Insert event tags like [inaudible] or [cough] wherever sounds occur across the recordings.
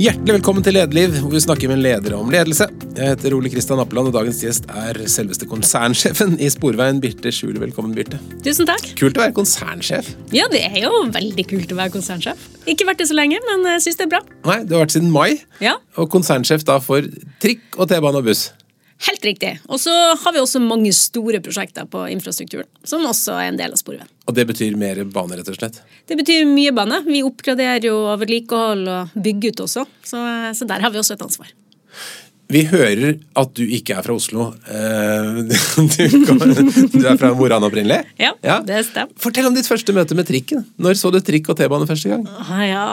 Hjertelig velkommen til Lederliv, hvor vi snakker med ledere om ledelse. Jeg heter Ole Kristian Appeland, og dagens gjest er selveste konsernsjefen i Sporveien, Birte Skjule. Velkommen, Birte. Tusen takk. Kult å være konsernsjef. Ja, det er jo veldig kult å være konsernsjef. Ikke vært det så lenge, men jeg syns det er bra. Nei, du har vært siden mai, Ja, og konsernsjef da for trikk og T-bane og buss. Helt riktig. Og så har vi også mange store prosjekter på infrastrukturen, som også er en del av Sporveien. Og det betyr mer bane, rett og slett. Det betyr mye bane. Vi oppgraderer jo vedlikehold og bygger ut også, så, så der har vi også et ansvar. Vi hører at du ikke er fra Oslo. Eh, [laughs] Du, er fra Moran opprinnelig? Ja? Ja, det stemmer. Fortell om ditt første møte med trikken. Når så du trikk og T-bane første gang? Ah, ja,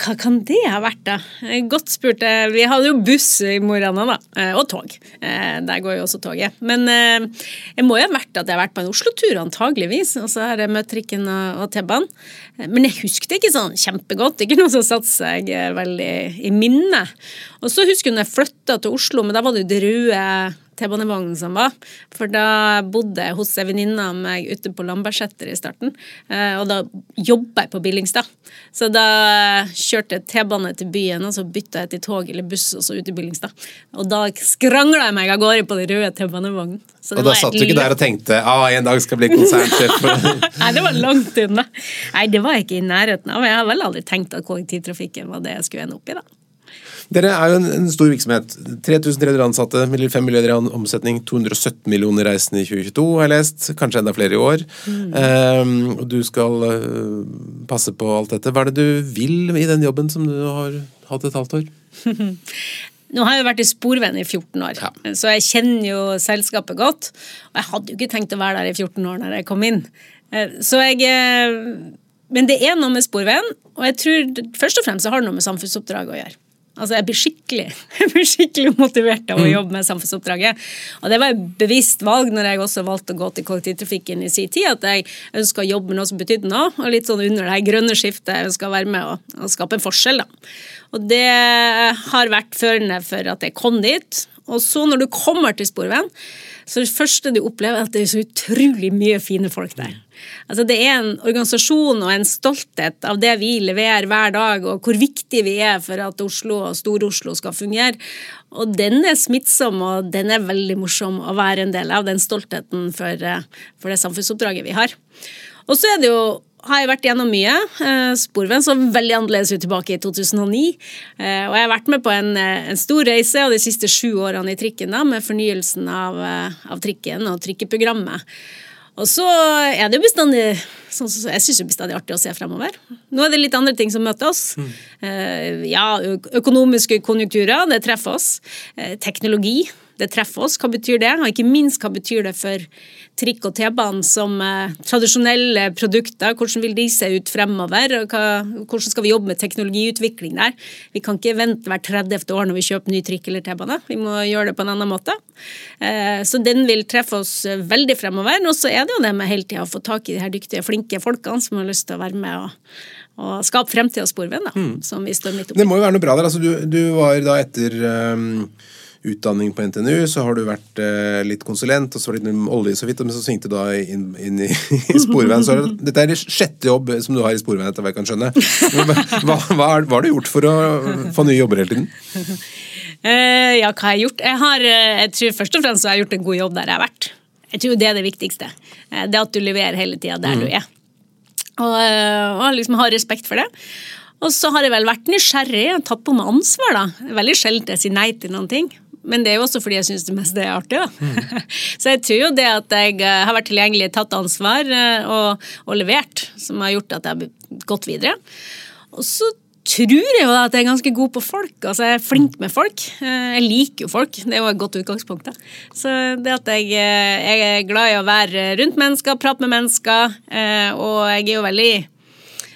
hva kan det ha vært, da? Eh, Godt spurt. Vi hadde jo buss i Mo da. eh, Og tog. Eh, Der går jo også toget. Men jeg må jo ha vært at jeg har vært på en Oslo-tur, antageligvis. Og så har jeg møtt trikken og T-banen. Men jeg husker det ikke sånn kjempegodt. Ikke noe som satte seg eh, veldig i minnet. Og så husker jeg når jeg flytta til Oslo, men da var det jo det røde T-banevognen som var. For da bodde jeg hos ei venninne av meg ute på Lambertseter i starten. eh, Og da jobba jeg på Billingstad. Så da kjørte jeg T-bane til byen, og så bytta jeg til tog eller buss og så ut i Billingstad. Og da skrangla jeg meg av gårde på den røde T-banevognen. Så det Og da satt du ikke der og tenkte ah, en dag skal jeg bli konsernsjef. [laughs] Nei, det var langt unna. Nei, det var jeg ikke i nærheten av. Jeg har vel aldri tenkt at kollektivtrafikken var det jeg skulle ende opp i, da. Dere er jo en, en stor virksomhet. 3300 ansatte, 5 milliarder i omsetning, 217 millioner reisende i 2022 har jeg lest. Kanskje enda flere i år. Ehm, og du skal eh, passe på alt dette. Hva er det du vil i den jobben som du har hatt et halvt år? [laughs] Nå har jeg jo vært i Sporveien i 14 år, Ja. så jeg kjenner jo selskapet godt. Og jeg hadde jo ikke tenkt å være der i 14 år når jeg kom inn. Eh, Så jeg eh, Men det er noe med Sporveien, og jeg tror først og fremst så har det noe med samfunnsoppdraget å gjøre. Altså Jeg blir skikkelig [laughs] jeg blir skikkelig motivert av å jobbe med samfunnsoppdraget. Og det var et bevisst valg når jeg også valgte å gå til kollektivtrafikken i sin tid, at jeg ønska å jobbe med noe som betydde noe, og litt sånn under det her grønne skiftet. Jeg ønska å være med og, og skape en forskjell, da. Og det har vært førende for at jeg kom dit. Og så når du kommer til Sporveien, så det første du opplever, er at det er så utrolig mye fine folk der. Altså Det er en organisasjon og en stolthet av det vi leverer hver dag, og hvor viktig vi er for at Oslo og Stor-Oslo skal fungere. Og den er smittsom, og den er veldig morsom å være en del av, den stoltheten for, eh, for det samfunnsoppdraget vi har. Og så er det jo har jeg vært gjennom mye. Sporven Sporveien så veldig annerledes ut tilbake i 2009. Eh, Og jeg har vært med på en, eh, en stor reise de siste sju årene i trikken da, med fornyelsen av, eh, av trikken og trikkeprogrammet. Og så er det jo bestandig sånn som Jeg syns bestandig artig å se fremover. Nå er det litt andre ting som møter oss. Mm. Ja, økonomiske konjunkturer, det treffer oss. Eh, Teknologi, det treffer oss. Hva betyr det? Og ikke minst, hva betyr det for trikk og T-banen som eh, tradisjonelle produkter? Hvordan vil de se ut fremover? Og hva, hvordan skal vi jobbe med teknologiutvikling der? Vi kan ikke vente hvert 30. år når vi kjøper ny trikk eller T-bane. Vi må gjøre det på en annen måte. Eh, Så den vil treffe oss eh, veldig fremover. Og så er det jo det med hele tida å få tak i de her dyktige, flinke folkene som har lyst til å være med og, og skape fremtidas Sporveien, da. Som vi står midt Det må jo være noe bra der. Altså, du, du var da etter ehm, utdanning på NTNU, så har du vært eh, litt konsulent, og så var det litt olje så vidt, men så svingte du da inn, inn i, [laughs] i Sporveien. Så er det, dette er sjette jobb som du har i Sporveien, etter hva jeg kan skjønne. Hva, hva, har har du gjort for å få nye jobber hele tiden? Uh, [laughs] ja, hva har jeg gjort? Jeg, har, eh, jeg tror først og fremst så har jeg gjort en god jobb der jeg har vært. Jeg tror det er det viktigste. Eh, Det at du leverer hele tida der du er. Og, eh, og liksom har respekt for det. Og så har jeg vel vært nysgjerrig og tatt på meg ansvar, da. Veldig sjelden jeg sier nei til noen ting. Men det er jo også fordi jeg syns det meste er artig. Da. [laughs] så jeg tror jo det at jeg eh, har vært tilgjengelig, tatt ansvar eh, og, og levert, som har gjort at jeg har gått videre. Og så tror jeg jo at jeg er ganske god på folk. altså Jeg er flink med folk. Eh, Jeg liker jo folk. Det er jo et godt utgangspunkt. da. Så det at jeg, jeg er glad i å være rundt mennesker, prate med mennesker, og jeg er jo veldig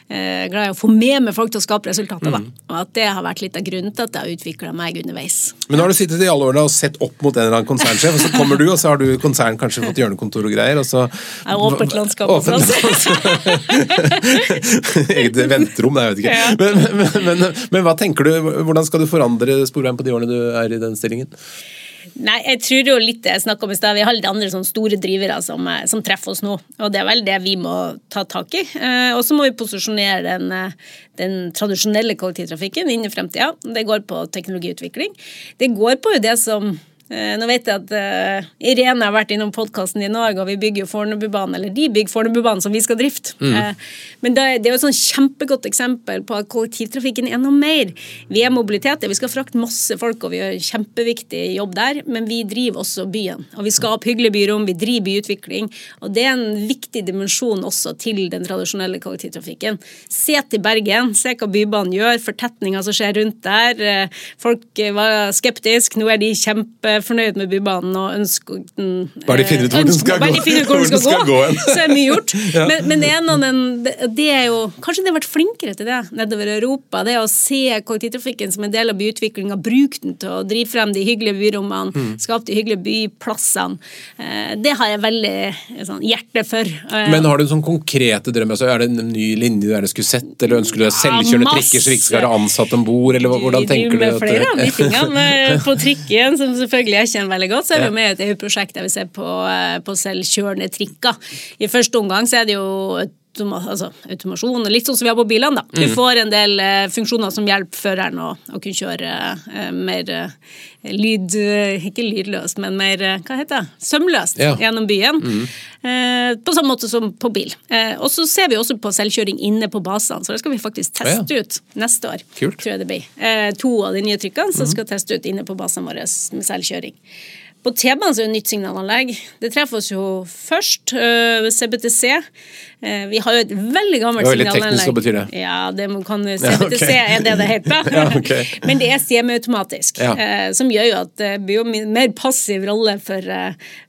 glad i å få med meg folk til å skape resultater. Mm. Og at det har vært litt av grunnen til at jeg har utvikla meg underveis. Men nå har du sittet i alle årene og sett opp mot en eller annen konsernsjef, og så kommer du, og så har du konsern kanskje fått hjørnekontor og greier, og så Det er åpent landskap. Åpent sånn. [laughs] Eget venterom, jeg vet ikke. Ja. Men, men, men, men hva tenker du, hvordan skal du forandre Sporveien på de årene du er i den stillingen? Nei, jeg tror jo litt det jeg snakka om i stad. Vi har litt andre sånn store drivere som, eh, som, treffer oss nå. Og det er vel det vi må ta tak i. Eh, og så må vi posisjonere den, eh, den tradisjonelle kollektivtrafikken inn i fremtida. Det går på teknologiutvikling. Det går på jo det som nå vet jeg at uh, Irene har vært innom podkasten din òg, og vi bygger jo Fornebubanen, eller de bygger Fornebubanen som vi skal drifte. Mm. Uh, men det, det, er jo et sånn kjempegodt eksempel på at kollektivtrafikken er noe mer. Vi er mobilitet, vi skal frakte masse folk, og vi gjør kjempeviktig jobb der, men vi driver også byen. Og vi skaper hyggelige byrom, vi driver byutvikling, og det er en viktig dimensjon også til den tradisjonelle kollektivtrafikken. Se til Bergen, se hva Bybanen gjør, fortetninga som skjer rundt der. Folk var skeptiske, nå er de kjempe fornøyd med Bybanen og ønsker den Bare de finner ut hvor den skal, gå, [laughs] hvor den skal, gå, så er mye gjort. [laughs] ja. Men, men en av den, det er jo Kanskje de har vært flinkere til det nedover Europa. Det å se kollektivtrafikken som en del av byutviklinga, bruke den til å drive frem de hyggelige byrommene, mm. skape de hyggelige byplassene. Eh, det har jeg veldig sånn, hjerte for. Eh, men har du en sånn konkrete drømmer? Altså, er det en ny linje du gjerne skulle sett, eller ønsker du deg selvkjørende trikker så vi ikke skal være ansatt om bord, eller hvordan tenker du? Med flere av [laughs] de tingene på trikken, som selvfølgelig selvfølgelig jeg kjenner veldig godt, så er vi med i et EU-prosjekt der vi ser på, eh, på selvkjørende trikker. I første omgang så er det jo altså, automasjon, litt sånn som vi har på bilene. da. Du mm. får en del uh, funksjoner som hjelper føreren å, å kunne kjøre uh, mer uh, lyd... ikke lydløst, men mer hva heter det? sømløst ja. gjennom byen. Mm. på samme måte som på bil. og så ser vi også på selvkjøring inne på basene, så det skal vi faktisk teste ja. ut neste år. Kult. tror jeg det blir. to av de nye trykkene som mm. skal teste ut inne på basene våre med selvkjøring. På T-banen er det nytt signalanlegg. Det treffer oss jo først. Uh, CBTC. Uh, vi har jo et veldig gammelt signalanlegg. Veldig teknisk, hva betyr det? Ja, det kan, CBTC ja, okay. er det det heter. [laughs] ja, okay. Men det er semiautomatisk. Ja. Uh, som gjør jo at det blir jo mer passiv rolle for,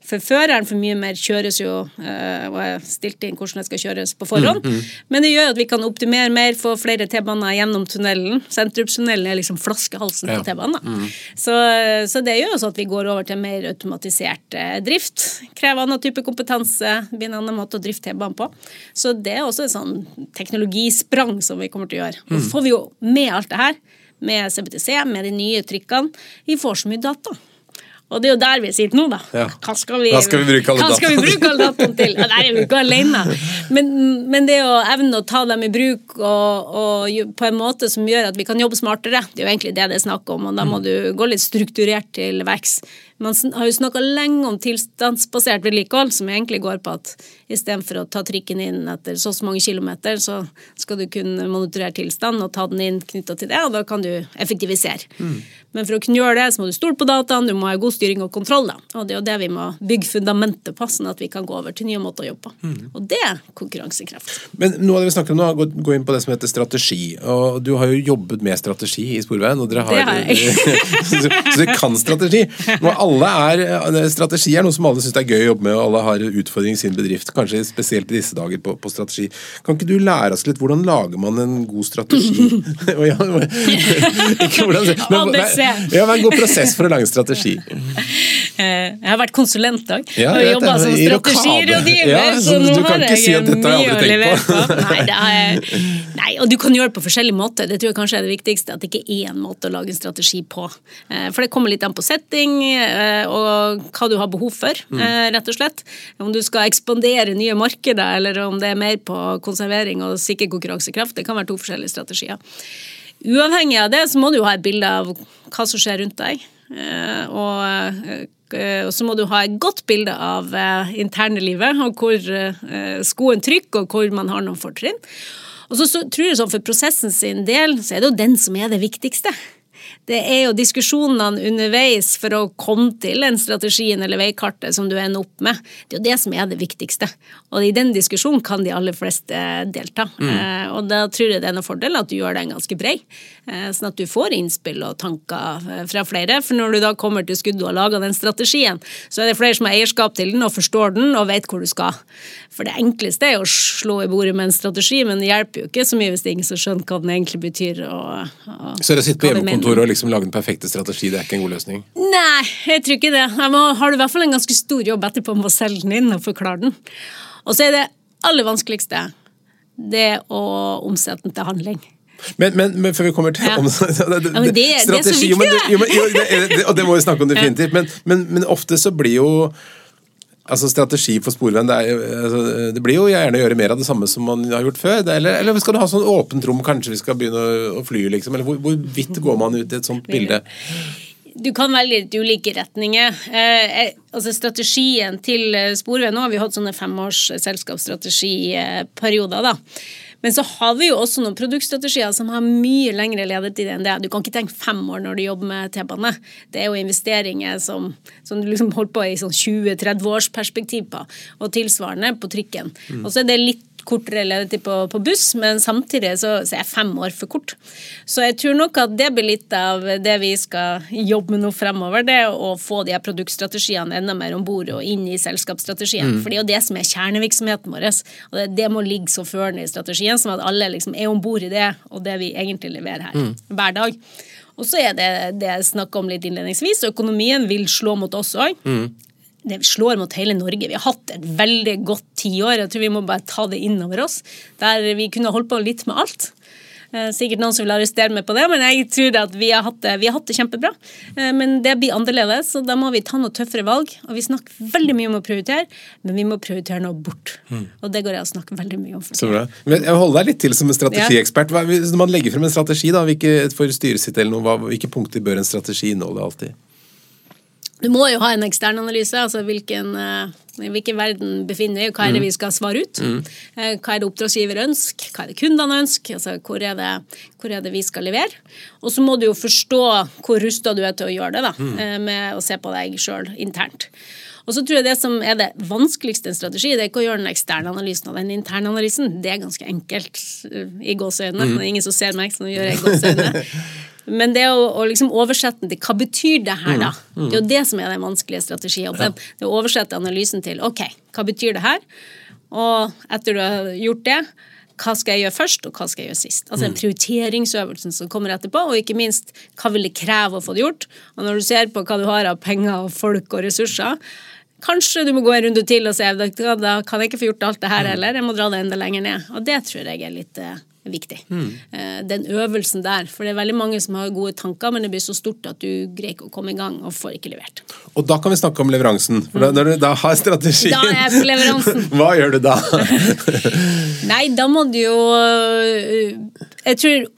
for føreren, for mye mer kjøres jo og er stilt inn hvordan det skal kjøres på forhånd. Mm, mm. Men det gjør at vi kan optimere mer, få flere T-baner gjennom tunnelen. Sentrumstunnelen er liksom flaskehalsen på T-banen. Mm. Så, så det gjør også at vi går over til mer automatisert eh, drift. Krever annen type kompetanse, blir en annen måte å drifte T-banen på. Så det er også et sånn teknologisprang som vi kommer til å gjøre. Og så mm. får vi jo med alt det her, med CBTC, med de nye trykkene, vi får så mye data. Og det er jo der vi sitter nå, da. Ja. Hva skal vi, hva skal vi bruke alle dataene til? Ja, der er vi ikke alene. Men, men, det å evne å ta dem i bruk og, og, på en måte som gjør at vi kan jobbe smartere, det er jo egentlig det det er snakk om. Og da må mm. du gå litt strukturert til verks. Man har jo snakka lenge om tilstandsbasert vedlikehold, som egentlig går på at istedenfor å ta trikken inn etter så og så mange kilometer, så skal du kunne monitorere tilstand og ta den inn knytta til det, og da kan du effektivisere. Mm. Men for å kunne gjøre det, så må du stole på dataen, du må ha god styring og kontroll. Da. Og det er jo det vi må bygge fundamentet på, sånn at vi kan gå over til nye måter å jobbe på. Mm. Og det er konkurransekraft. Men noe av det vi snakker om nå, gå, gå inn på det som heter strategi. Og du har jo jobbet med strategi i Sporveien, og dere har, det har jeg. [laughs] så, så du kan strategi. Nå er alle er, eh, Strategi er noe som alle syns er gøy å jobbe med, og alle har utfordring i sin bedrift. Kanskje spesielt i disse dager på, på, strategi. Kan ikke du lære oss litt hvordan lager man en god strategi? [laughs] [laughs] [laughs] ikke hvordan, men, ja, men en god prosess for å lage en strategi. Eh, jeg har vært konsulent òg. Ja, og jobba som strategirådgiver, ja, så, så nå har jeg si mye å tenkt på. Nei, er, nei, og du kan gjøre det på forskjellige måter. Det tror jeg kanskje er det viktigste. At det ikke er én måte å lage en strategi på. Eh, for det kommer litt an på setting og hva du har behov for, mm. rett og slett. Om du skal ekspandere nye markeder, eller om det er mer på konservering og sikker konkurransekraft. Det kan være to forskjellige strategier. Uavhengig av det så må du ha et bilde av hva som skjer rundt deg. Eh, og eh, og så må du ha et godt bilde av interne livet, og hvor skoen trykker, og hvor man har noen fortrinn. Og så, så tror jeg sånn For prosessen sin del så er det jo den som er det viktigste det er jo diskusjonene underveis for å komme til den strategien eller veikartet som du ender opp med. Det er jo det som er det viktigste. Og i den diskusjonen kan de aller fleste delta. Mm. Eh, og da tror jeg det er en fordel at du gjør den ganske bred, eh, sånn at du får innspill og tanker eh, fra flere. For når du da kommer til skuddet og laga den strategien, så er det flere som har eierskap til den og forstår den og vet hvor du skal. For det enkleste er å slå i bordet med en strategi, men det hjelper jo ikke så mye hvis det er ingen som skjønner hva den egentlig betyr. Og, og så det sitter på hjemmekontoret og liksom lage den perfekte strategi, det er ikke en god løsning? Nei, jeg tror ikke det. Må, har du i hvert fall en ganske stor jobb etterpå med å selge den inn og forklare den. Og så er det aller vanskeligste det å omsette den til handling. Men, men, men før vi kommer til Ja. om, [laughs] Ja, men det- det er så strategi, viktig, jo, men, jo, det, det, Og det må vi snakke om definitivt. Men, men, men ofte så blir jo Altså Strategi for sporveien det, er, altså, det blir jo gjerne å gjøre mer av det samme som man har gjort før. Det, eller, eller skal du ha sånn åpent rom, kanskje vi skal begynne å, å fly, liksom? Eller hvor, hvor vidt går man ut i et sånt bilde? Du kan velge litt ulike retninger. Eh, eh, altså Strategien til eh, Sporveien Nå har vi hatt sånne femårs selskapsstrategiperioder. da. Men så har vi jo også noen produktstrategier som har mye lengre ledetid enn det. Du kan ikke tenke fem år når du jobber med T-bane. Det er jo investeringer som, som du liksom holder på i sånn 20-30 års perspektiv på, og tilsvarende på trikken. Og så er det litt kortere ledetid på, på buss, men samtidig så, så er fem år for kort. Så jeg tror nok at det blir litt av det vi skal jobbe med nå fremover, det å få de her produktstrategiene enda mer om bord og inn i selskapsstrategien. For det er jo det som er kjernevirksomheten vår. Og det, det må ligge så førende i strategien, som at alle liksom er om bord i det, og det vi egentlig leverer her hver dag. Og så er det det jeg snakka om litt innledningsvis, økonomien vil slå mot oss òg det slår mot hele Norge. Vi har hatt et veldig godt tiår. Jeg tror vi må bare ta det inn over oss. Der vi kunne holdt på litt med alt. Eh, Sikkert noen som vil arrestere meg på det, men jeg tror at vi har hatt det, vi har hatt det kjempebra. Eh, Men det blir annerledes, så da må vi ta noe tøffere valg. Og vi snakker veldig mye om å prioritere, men vi må prioritere noe bort. Og det går jeg å snakke veldig mye om. Så bra. Men jeg holder deg litt til som en strategiekspert. Når man legger frem en strategi, da, hvilke, for styret sitt eller noe, hvilke punkter bør en strategi inneholde alltid? Du må jo ha en eksternanalyse, altså hvilken, eh, hvilken verden befinner vi, i, hva er det vi skal svare ut. Mm. Hva er det oppdragsgiver ønsker, hva er det kundene ønsker, altså hvor er det, hvor er det vi skal levere. Og så må du jo forstå hvor rusta du er til å gjøre det, da, mm. med å se på deg sjøl internt. Og så tror jeg det som er det vanskeligste en strategi, det er ikke å gjøre den eksterne analysen av den interne analysen. Det er ganske enkelt eh, i gåseøynene. Det er ingen som ser meg, så nå gjør jeg gåseøyne. [laughs] Men det å, å liksom oversette den til hva betyr det her, da? Det er jo det som er den vanskelige strategijobben. Det å oversette analysen til ok, hva betyr det her? Og etter du har gjort det, hva skal jeg gjøre først, og hva skal jeg gjøre sist? Altså den prioriteringsøvelsen som kommer etterpå, og ikke minst hva vil det kreve å få det gjort? Og når du ser på hva du har av penger og folk og ressurser, Kanskje du må gå en runde til og se da kan jeg ikke få gjort alt det her heller. Jeg må dra det enda lenger ned. Og det tror jeg er litt eh, viktig. Mm. den øvelsen der. For det er veldig mange som har gode tanker, men det blir så stort at du greier ikke å komme i gang og får ikke levert. Og da kan vi snakke om leveransen. For da, når du da har strategien Da er jeg på leveransen. [laughs] Hva gjør du da? [laughs] Nei, da må du jo øh, Jeg tror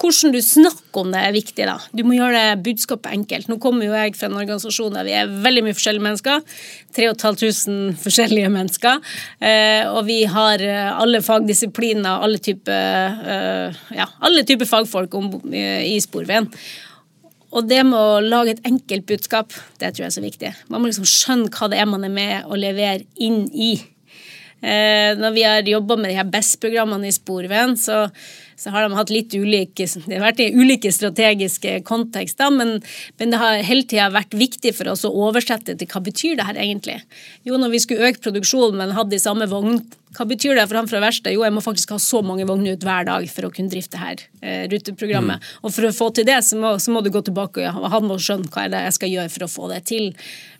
hvordan du snakker om det er viktig. da. Du må gjøre det budskapet enkelt. Nå kommer jo jeg fra en organisasjon der vi er veldig mye forskjellige mennesker. 3500 forskjellige mennesker. Eh, og vi har eh, alle fagdisipliner, alle typer eh, ja, type fagfolk i Sporveien. Og det med å lage et enkelt budskap, det tror jeg er så viktig. Man må liksom skjønne hva det er man er med å levere inn i. Eh, når vi har jobba med de her BEST-programmene i Sporveien, så, så har de hatt litt ulike [laughs] Det har vært i ulike strategiske kontekster, men, men det har hele tida vært viktig for oss å oversette til hva betyr det her egentlig. Jo, når vi skulle øke produksjonen, men hadde de samme vogn, hva betyr det for han fra verkstedet? Jo, jeg må faktisk ha så mange vogner ut hver dag for å kunne drifte her eh, ruteprogrammet. Og for å få til det, så må, så må du gå tilbake og han må skjønne hva er det jeg skal gjøre for å få det til.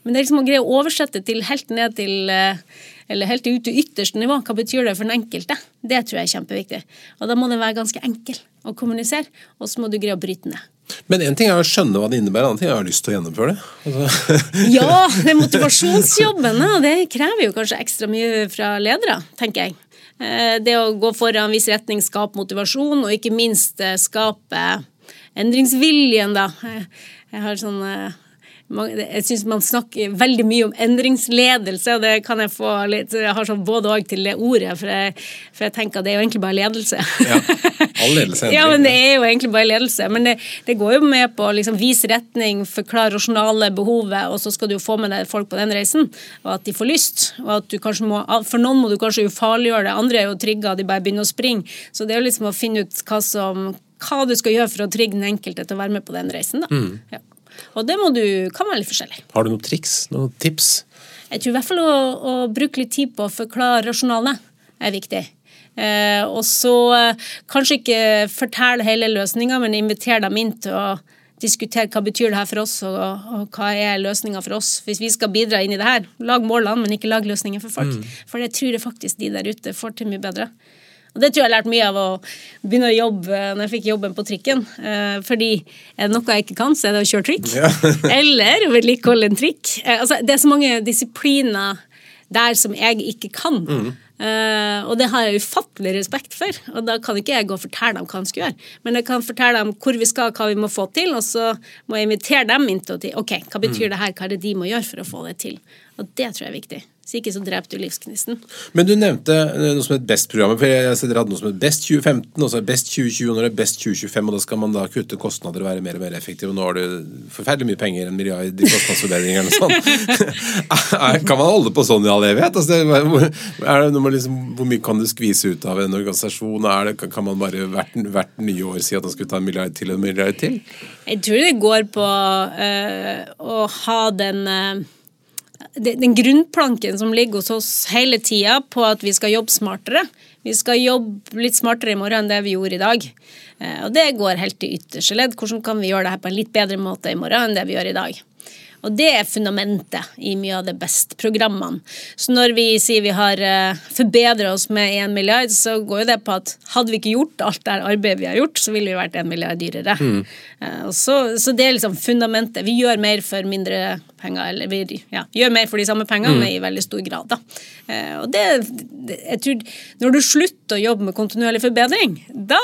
Men det er liksom å greie å oversette til helt ned til eh, eller helt ut til ytterste nivå. Hva betyr det for den enkelte? Det tror jeg er kjempeviktig. Og da må den være ganske enkel å kommunisere, og så må du greie å bryte ned. Men én ting er å skjønne hva det innebærer, en annen ting er å ha lyst til å gjennomføre det. Altså. Ja, [laughs] det er motivasjonsjobben. og det krever jo kanskje ekstra mye fra ledere, tenker jeg. Eh, Det å gå foran en viss retning, skape motivasjon, og ikke minst eh, skape endringsviljen, da. Eh, Jeg har sånn jeg syns man snakker veldig mye om endringsledelse, og det kan jeg få litt Jeg har sånn både og til det ordet, for jeg, for jeg tenker at det er jo egentlig bare ledelse. Ja, all ledelse endring, [laughs] ja, men det er jo egentlig bare ledelse. Men det, det går jo med på å liksom vise retning, forklare rasjonale behovet, og så skal du jo få med deg folk på den reisen, og at de får lyst. Og at du kanskje må, for noen må du kanskje ufarliggjøre det, andre er jo trigga, de bare begynner å springe. Så det er jo liksom å finne ut hva som hva du skal gjøre for å trigge den enkelte til å være med på den reisen. Da. Mm. Ja. Og det du, kan være litt forskjellig. Har du noen triks? Noen tips? Jeg tror i hvert fall å, å bruke litt tid på å forklare rasjonalene er viktig. Eh, og så eh, kanskje ikke fortelle hele løsninga, men invitere dem inn til å diskutere hva betyr det her for oss, og, og hva er løsninga for oss. Hvis vi skal bidra inn i det her, lag målene, men ikke lag løsninger for folk. For det tror jeg faktisk de der ute får til mye bedre. Og det tror jeg har lært mye av å begynne å jobbe når jeg fikk jobben på trikken. Eh, fordi er det noe jeg ikke kan, så er det å kjøre trikk. Ja. [laughs] Eller vedlikeholde en trikk. Eh, altså, det er så mange disipliner der som jeg ikke kan. Eh, og det har jeg ufattelig respekt for. Og da kan ikke jeg gå og fortelle dem hva de skal gjøre. Men jeg kan fortelle dem hvor vi skal, hva vi må få til, og så må jeg invitere dem inn til å Ok, hva betyr det her, hva er det de må gjøre for å få det til? Og det tror jeg er viktig. Så ikke så dreper du livsgnisten. Men du nevnte eh, noe som het Best-programmet. for jeg ser Dere hadde noe som het Best 2015, og så Best 2020, og nå er Best 2025. Og da skal man da kutte kostnader og være mer og mer effektiv. Og nå har du forferdelig mye penger, en milliard i kostnadsforbedringer eller sånn. [laughs] Kan man holde på sånn i all evighet? Altså, er liksom, hvor mye kan du skvise ut av en organisasjon? Det, kan man bare hvert, hvert nye år si at man skal ta en milliard til og en milliard til? Jeg tror det går på øh, å ha den det- den grunnplanken som ligger hos oss hele tida på at vi skal jobbe smartere. Vi skal jobbe litt smartere i morgen enn det vi gjorde i dag. Eh, Og det går helt til ytterste ledd. Hvordan kan vi gjøre det her på en litt bedre måte i morgen enn det vi gjør i dag? Og det er fundamentet i mye av det best-programmene. Så når vi sier vi har forbedra oss med 1 milliard, så går jo det på at hadde vi ikke gjort alt det arbeidet vi har gjort, så ville vi vært 1 milliard dyrere. Mm. Så, så det er liksom fundamentet. Vi gjør mer for mindre penger, eller vi ja, gjør mer for de samme pengene, men i veldig stor grad. Da. Eh, Og det, jeg tror, når du slutter å jobbe med kontinuerlig forbedring, da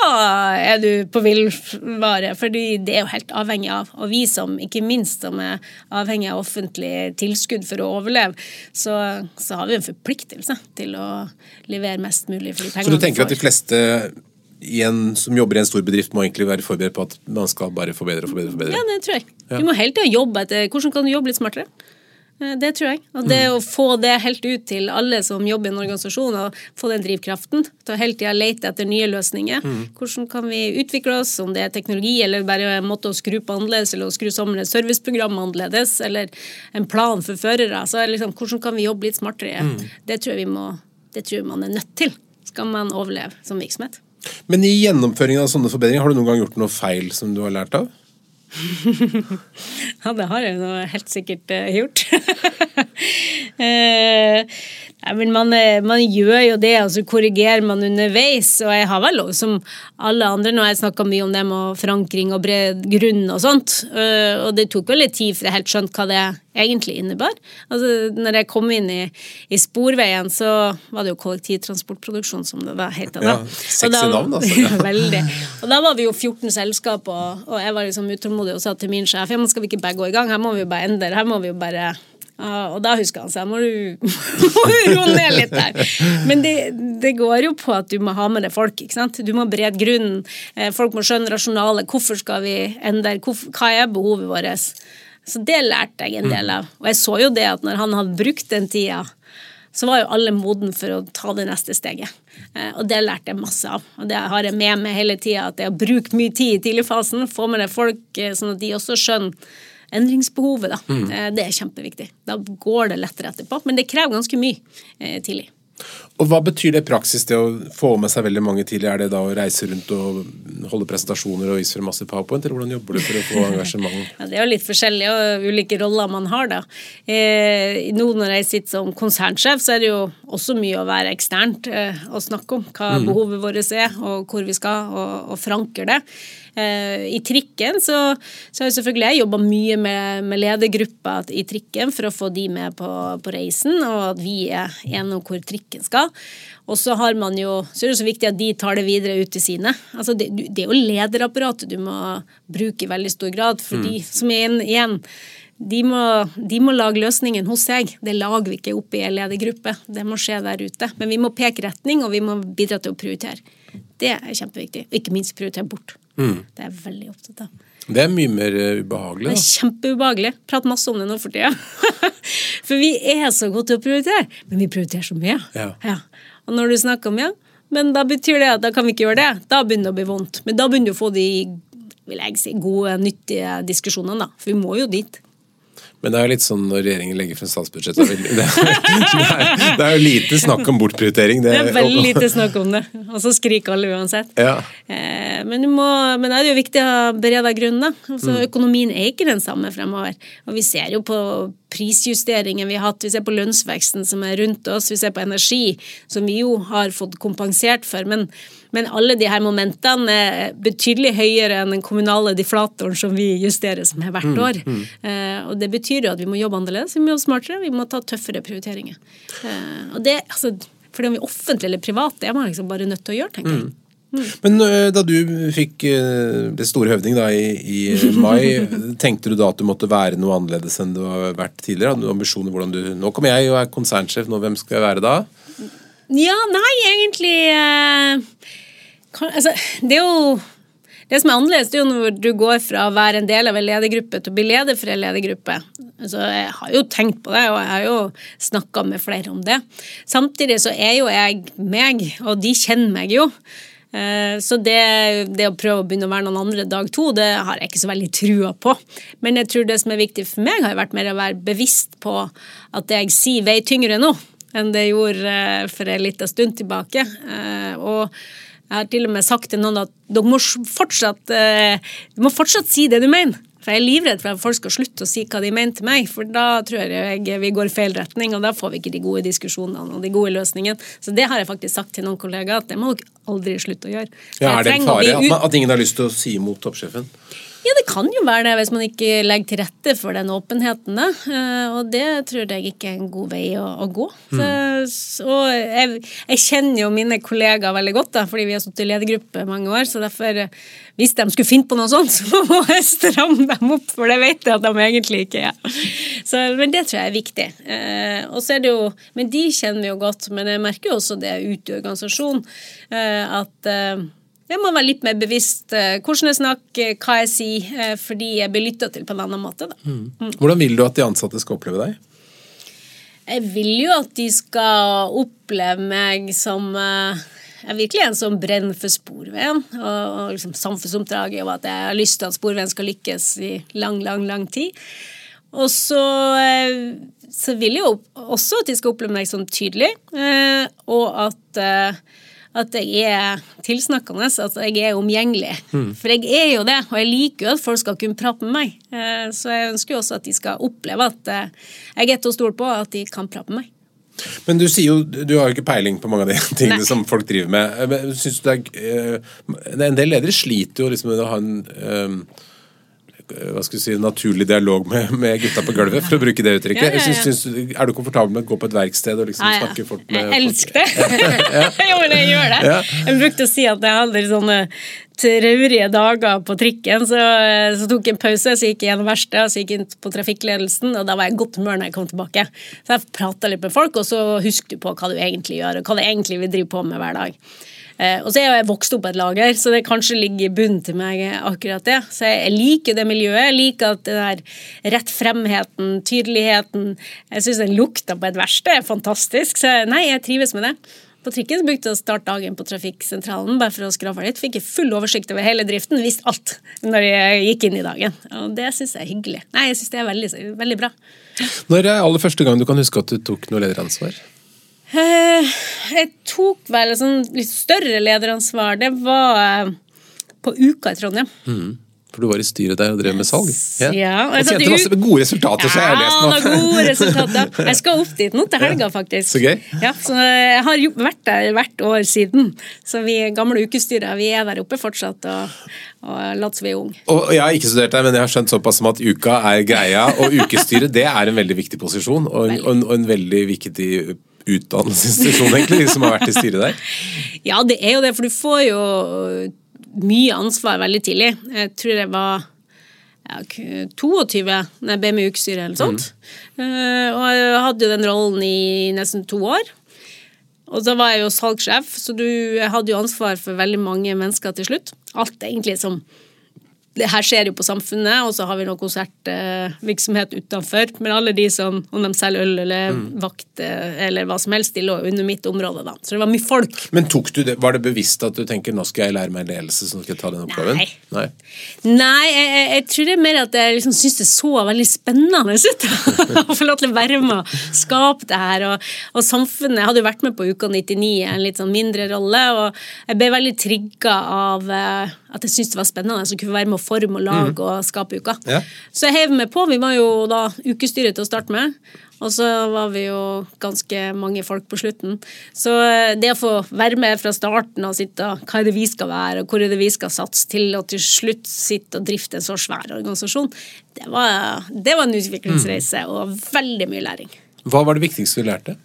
er du på villvare. fordi det er jo helt avhengig av. Og vi som, ikke minst, som er avhengig av offentlig tilskudd for å overleve, så, så har vi en forpliktelse til å levere mest mulig for de Så du tenker at de fleste en, som jobber i en stor bedrift, må egentlig være forberedt på at man skal bare forbedre og forbedre? forbedre? Ja, det tror jeg. Du må hele tida jobbe etter hvordan kan du jobbe litt smartere. Eh, Det tror jeg. Og det å få det helt ut til alle som jobber i en organisasjon, og få den drivkraften til å hele tida lete etter nye løsninger. Hvordan kan vi utvikle oss, om det er teknologi eller bare en måte å skru på annerledes, eller å skru sammen et serviceprogram annerledes, eller en plan for førere. Så liksom, hvordan kan vi jobbe litt smartere? Det tror jeg vi må, det tror jeg man er nødt til, skal man overleve som virksomhet. Men i gjennomføringen av sånne forbedringer, har du noen gang gjort noe feil som du har lært av? [laughs] Ja, det har jeg nå helt sikkert eh, gjort. [laughs] Men man, eh, man gjør jo det, og så korrigerer man underveis. Og jeg har vel lov, som alle andre, nå har jeg snakka mye om det med forankring og bred grunn og sånt. eh, Og det tok vel litt tid før jeg helt skjønte hva det egentlig innebar. Altså, når jeg kom inn i, i Sporveien, så var det jo kollektivtransportproduksjon som det da het. Ja, sexy navn, altså. [laughs] Ja, veldig. Og da var vi jo 14 selskap, og, og jeg var liksom utålmodig og sa til min sjef ja, men skal vi ikke bare gå i gang, her må vi jo bare endre, her må vi jo bare ja, og da husker han seg, [laughs] må du roe ned litt der. Men det, det går jo på at du må ha med deg folk. ikke sant? Du må brede grunnen. Eh, Folk må skjønne rasjonalet. Hvorfor skal vi endre? Hva er behovet vårt? Så det lærte jeg en del av. Og jeg så jo det at når han hadde brukt den tida, så var jo alle moden for å ta det neste steget. Eh, Og det lærte jeg masse av. Og det har jeg med meg hele tida. At det å bruke mye tid i tidligfasen, få med deg folk eh, sånn at de også skjønner endringsbehovet, da. Mm. Det er kjempeviktig. Da går det lettere etterpå. Men det krever ganske mye eh, tidlig. Og Hva betyr det i praksis, det å få med seg veldig mange tidlig? Er det da å reise rundt og holde presentasjoner og vise frem masse powerpoint, eller hvordan jobber du for å få engasjement? [laughs] Ja, det er jo litt forskjellige og ulike roller man har, da. Eh, nå når jeg sitter som konsernsjef, så er det jo også mye å være eksternt eh, og snakke om hva behovet vårt er, og hvor vi skal, og, og forankre det. Eh, I trikken så, så har jeg selvfølgelig jeg jobba mye med, med ledergruppa i trikken for å få de med på, på reisen, og at vi er enige om hvor trikken skal. Og så har man jo, så er det så viktig at de tar det videre ut til sine. Altså det, det er jo lederapparatet du må bruke i veldig stor grad, for de som er igjen de må, de må lage løsningen hos seg. Det lager vi ikke oppe i en ledergruppe. Det må skje der ute. Men vi må peke retning, og vi må bidra til å prioritere. Det er kjempeviktig. Og ikke minst prioritere bort. Det er jeg veldig opptatt av. Det er mye mer ubehagelig. ubehagelig. Det er Da. kjempeubehagelig. Prater masse om det nå for tida. [laughs] for vi er så gode til å prioritere, men vi prioriterer så mye. Ja. Og når du snakker om ja, men da betyr det at da kan vi ikke gjøre det. Da begynner det å bli vondt. Men da begynner du å få de vil jeg si, gode, nyttige diskusjonene, da. For vi må jo dit. Men det er jo litt sånn når regjeringen legger frem statsbudsjettet det, [laughs] det, det er jo lite snakk om bortprioritering. Det er veldig lite snakk om det, og så skriker alle uansett. Ja. Eh, Men, du må, men det er jo viktig å ha bereda grunn. da. Altså, Mm. Økonomien er ikke den samme fremover. Og vi ser jo på prisjusteringen vi har hatt, vi ser på lønnsveksten som er rundt oss, vi ser på energi, som vi jo har fått kompensert for. Men, men alle de her momentene er betydelig høyere enn den kommunale deflatoren som vi justerer som er Mm, hvert år. Eh, og det betyr jo at vi må jobbe annerledes, vi må jobbe smartere, vi må ta tøffere prioriteringer. Eh, og det, altså, fordi om vi er offentlig eller privat, det er man liksom bare nødt til å gjøre, tenker Mm. jeg. Men da du fikk det store høvding da i, i mai, [laughs] tenkte du da at du måtte være noe annerledes enn du har vært tidligere? Hadde du ambisjoner hvordan du Nå kommer jeg og er konsernsjef, nå hvem skal jeg være da? Ja, nei, egentlig eh, kan, altså, Det er jo det som er annerledes, det er jo når du går fra å være en del av en ledergruppe til å bli leder for en ledergruppe. Altså, jeg har jo tenkt på det, og jeg har jo snakka med flere om det. Samtidig så er jo jeg meg, og de kjenner meg jo. Eh, Så det, det å prøve å begynne å være noen andre dag to, det har jeg ikke så veldig trua på. Men jeg tror det som er viktig for meg, har vært mer å være bevisst på at det jeg sier, veier tyngre nå enn det gjorde eh, for en liten stund tilbake. Eh, Og jeg har til og med sagt til noen at dere må fortsatt, eh, må fortsatt si det du mener. For jeg er livredd for at folk skal slutte å si hva de mener til meg, for da tror jeg vi går i feil retning, og da får vi ikke de gode diskusjonene og de gode løsningene. Så det har jeg faktisk sagt til noen kollegaer, at det må dere aldri slutte å gjøre. Ja, er det en fare at, man, at ingen har lyst til å si imot toppsjefen? Ja, det kan jo være det hvis man ikke legger til rette for den åpenheten. Da. Eh, Og det tror jeg ikke er en god vei å, å gå. Så, og jeg, jeg kjenner jo mine kollegaer veldig godt, da, fordi vi har sittet i ledergruppe mange år. Så derfor, hvis de skulle finne på noe sånt, [laughs] så må jeg stramme dem opp, for det vet jeg at de egentlig ikke er. Så, men det tror jeg er viktig. Eh, og så er det jo, Men de kjenner vi jo godt, men jeg merker jo også det ute i organisasjonen, eh, at jeg må være litt mer bevisst eh, hvordan jeg snakker, hva jeg sier, eh, fordi jeg blir lytta til på en annen måte. Da. Hvordan vil du at de ansatte skal oppleve deg? Jeg vil jo at de skal oppleve meg som eh, jeg er virkelig en som brenner for Sporveien og, liksom samfunnsoppdraget, og at jeg har lyst til at Sporveien skal lykkes i lang, lang, lang tid. Og så, så vil jeg jo også at de skal oppleve meg som tydelig, og at at jeg er tilsnakkende, at jeg er omgjengelig. For jeg er jo det, og jeg liker jo at folk skal kunne prate med meg. Eh, Så jeg ønsker jo også at de skal oppleve at eh, jeg er til å stole på, at de kan prate med meg. Men du sier jo, du har jo ikke peiling på mange av de [laughs] tingene Nei. som folk driver med. Men Synes du det er, eh, En del ledere sliter jo liksom med å ha en eh, hva skal vi si, naturlig dialog med, med gutta på gulvet, for å bruke det uttrykket. Ja, ja, ja. Syns- syns er du komfortabel med å gå på et verksted og liksom snakke fort med Jeg folk? elsker det! [laughs] jo, men jeg gjør det. Jeg brukte å si at jeg hadde sånne traurige dager på trikken, så, så tok jeg en pause, så gikk jeg gjennom verkstedet, så gikk jeg inn på trafikkledelsen, og da var jeg i godt humør når jeg kom tilbake. Så jeg prata litt med folk, og så husker du på hva du egentlig gjør, og hva du egentlig vil drive på med hver dag. Eh, og så er jeg vokst opp på et lager, så det kanskje ligger i bunnen til meg akkurat det. Så jeg liker det miljøet. Jeg liker at den der rettfremheten, tydeligheten Jeg syns den lukta på et verksted er fantastisk. Så nei, jeg trives med det. På trikken brukte jeg å starte dagen på trafikksentralen bare for å skrave litt. Fikk jeg full oversikt over hele driften, visste alt når jeg gikk inn i dagen. Og det syns jeg er hyggelig. Nei, jeg syns det er veldig, veldig bra. Når er aller første gang du kan huske at du tok noe lederansvar? Eh, jeg tok vel et sånn litt større lederansvar. Det var eh, på Uka i Trondheim. For du var i styret der og drev med salg? Ja, og jeg tjente masse gode resultater, så jeg har lest Ja, nå. gode resultater. [laughs] Jeg skal opp dit nå til helga, faktisk. Så gøy. Ja, så jeg har vært der hvert år siden. Så vi gamle ukestyret, vi er der oppe fortsatt og, og later som vi er unge. Og jeg har ikke studert der, men jeg har skjønt såpass som at uka er greia, og ukestyret det er en veldig viktig posisjon, og en, og en, og en veldig viktig utdannelsesinstitusjon, egentlig, som har vært i styret der. [laughs] Ja, det er jo det, for du får jo mye ansvar veldig tidlig. Jeg tror jeg var ja, 22 når jeg ble med i ukestyret eller sånt. Mm. og jeg hadde jo den rollen i nesten to år. Og da var jeg jo salgssjef, så du, hadde jo ansvar for veldig mange mennesker til slutt. Alt egentlig som her skjer jo på Samfunnet, og så har vi noe konsertvirksomhet utenfor. Men alle de som, om de selger øl eller Mm. vakt eller hva som helst, de lå under mitt område da. Så det var mye folk. Men tok du det, var det bevisst at du tenker nå skal jeg lære meg ledelse, så nå skal jeg ta den oppgaven? Nei. Nei. Nei, jeg, jeg, jeg tror det er mer at jeg liksom syns det så veldig spennende [laughs] ut. Å få lov til å være med og skape det her. Og, og samfunnet Jeg hadde jo vært med på Uka 99 i en litt sånn mindre rolle, og jeg ble veldig trigga av eh, at jeg syntes det var spennende å kunne være med å forme og lage og skape uka. Ja. Så jeg heiv meg på. Vi var jo da ukestyret til å starte med. Og så var vi jo ganske mange folk på slutten. Så eh, det å få være med fra starten og sitte og hva er det vi skal være, og hvor er det vi skal satse, til å til slutt sitte og drifte en så svær organisasjon, det var, det var en utviklingsreise og veldig mye læring. Hva var det viktigste du lærte?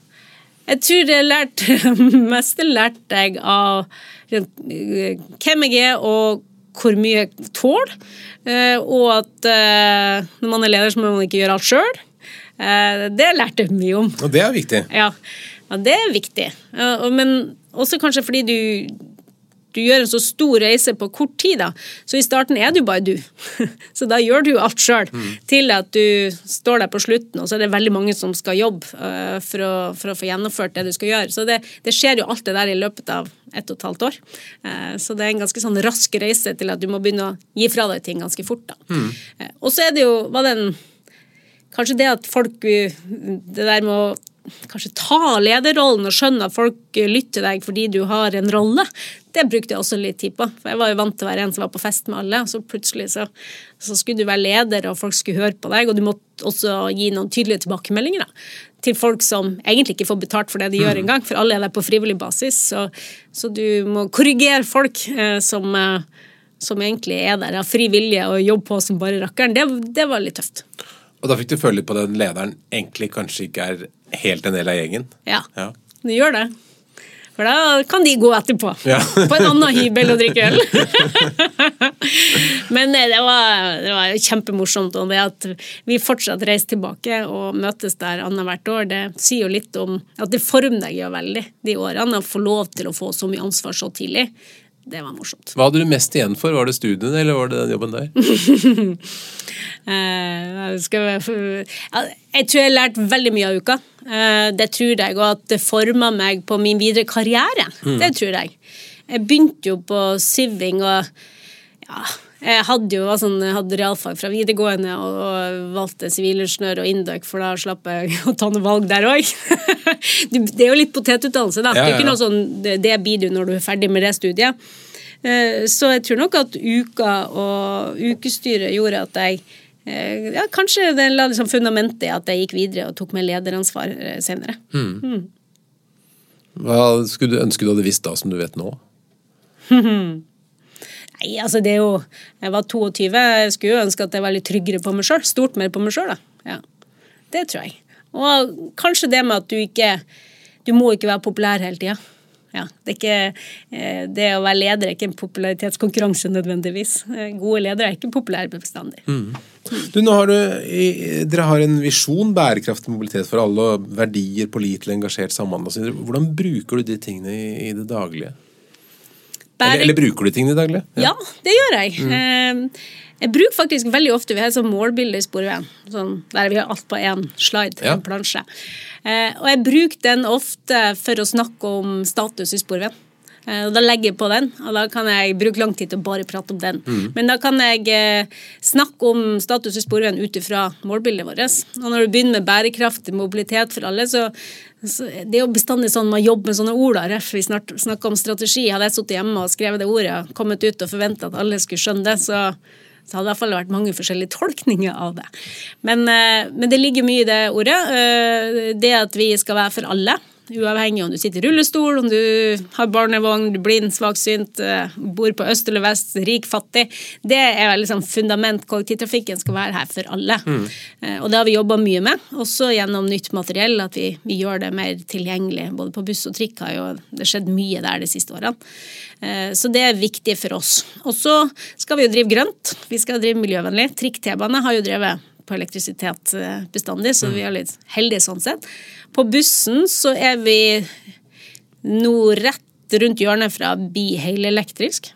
Jeg tror det lærte [laughs] meste lærte jeg av eh, hvem jeg er og hvor mye jeg tåler. Eh, Og at eh, når man er leder, så må man ikke gjøre alt sjøl. Det lærte jeg mye om. Og det er viktig. Ja, ja det er viktig. Men også kanskje fordi du, du gjør en så stor reise på kort tid. da. Så i starten er du bare du. [laughs] Så da gjør du alt sjøl. Til at du står der på slutten, og så er det veldig mange som skal jobbe uh, for, å, for å få gjennomført det du skal gjøre. Så det, det skjer jo alt det der i løpet av ett og et halvt år. Uh, Så det er en ganske sånn rask reise til at du må begynne å gi fra deg ting ganske fort. da. Eh, Og så er det jo var det en Kanskje det at folk Det der med å kanskje ta lederrollen og skjønne at folk lytter deg fordi du har en rolle, det brukte jeg også litt tid på. For jeg var jo vant til å være en som var på fest med alle, og så plutselig så, så skulle du være leder, og folk skulle høre på deg, og du måtte også gi noen tydelige tilbakemeldinger da, til folk som egentlig ikke får betalt for det de gjør engang, for alle er der på frivillig basis, så, så du må korrigere folk eh, som, eh, som egentlig er der av fri vilje og jobber på som bare rakkeren. Det, det var litt tøft. Og da fikk du føle litt på den lederen egentlig kanskje ikke er helt en del av gjengen? Ja. Ja. Du gjør det. For da kan de gå etterpå. Ja. [laughs] på en annen hybel og drikke øl. [laughs] Men eh, det var, det var kjempemorsomt. Og det at vi fortsatt reiser tilbake og møtes der annethvert år, det sier jo litt om at det former deg jo veldig de årene. Å få lov til å få så mye ansvar så tidlig. Det var morsomt. Hva hadde du mest igjen for? Var det studiene, eller var det den jobben der? [laughs] Eh, jeg tror jeg har lært veldig mye av uka. Eh, det tror jeg, og at det forma meg på min videre karriere. Det tror jeg. Jeg begynte jo på siving, og ja, jeg hadde jo sånn, hadde realfag fra videregående og, og valgte sivilingeniør og Induc, for da slapp jeg å ta noe valg der òg. [laughs] det er jo litt potetutdannelse, da. Ja, Det er ikke noe sånn, det, det blir du når du er ferdig med det studiet. Eh, Så jeg tror nok at uka og ukestyret gjorde at jeg eh, ja, Kanskje det la liksom fundamentet i at jeg gikk videre og tok med lederansvar eh, senere. Hva skulle du ønske du hadde visst da, som du vet nå? [laughs] Nei, altså det er jo Jeg var 22, jeg skulle jo ønske at jeg var litt tryggere på meg sjøl. Stort mer på meg sjøl, da. Ja. Det tror jeg. Og kanskje det med at du ikke Du må ikke være populær hele tida. Ja, det, ikke, eh, det å være leder er ikke en popularitetskonkurranse nødvendigvis. Eh, Gode ledere er ikke populære bestandig. Du, nå har du, dere har en visjon, bærekraftig mobilitet for alle, og verdier, pålitelig, engasjert, samhandling osv. Hvordan bruker du de tingene i, i det daglige? Bære- Eller, eller bruker du ting i daglig? daglige? Ja, det gjør jeg. Mm. Jeg bruker faktisk veldig ofte Vi har et sånt målbilde i Sporveien, sånn, der vi har alt på én slide, Ja. en plansje. Eh, Og jeg bruker den ofte for å snakke om status i Sporveien. Eh, Og da legger jeg på den, og da kan jeg bruke lang tid til å bare prate om den. Men da kan jeg eh, snakke om status i Sporveien ut ifra målbildet vårt. Og når du begynner med bærekraftig mobilitet for alle, så, så det er jo bestandig sånn man jobber med sånne ord. da, ref, Vi snart snakker om strategi. Hadde jeg sittet hjemme og skrevet det ordet, kommet ut og forventa at alle skulle skjønne det, så så hadde det i hvert fall vært mange forskjellige tolkninger av det. Men, eh, men det ligger mye i det ordet. Det at vi skal være for alle. Uavhengig om du sitter i rullestol, om du har barnevogn, du er blind, svaksynt, eh, bor på øst eller vest, rik, fattig. Det er liksom fundament. Kollektivtrafikken skal være her for alle. Mm. Og det har vi jobba mye med, også gjennom nytt materiell. At vi, vi gjør det mer tilgjengelig. Både på buss og trikk har jo det skjedd mye der de siste årene. Eh, Så det er viktig for oss. Og så skal vi jo drive grønt. Vi skal drive miljøvennlig. Trikk-T-bane har jo drevet på elektrisitet eh, bestandig, så vi er litt heldige sånn sett. På bussen så er vi nå rett rundt hjørnet fra å elektrisk.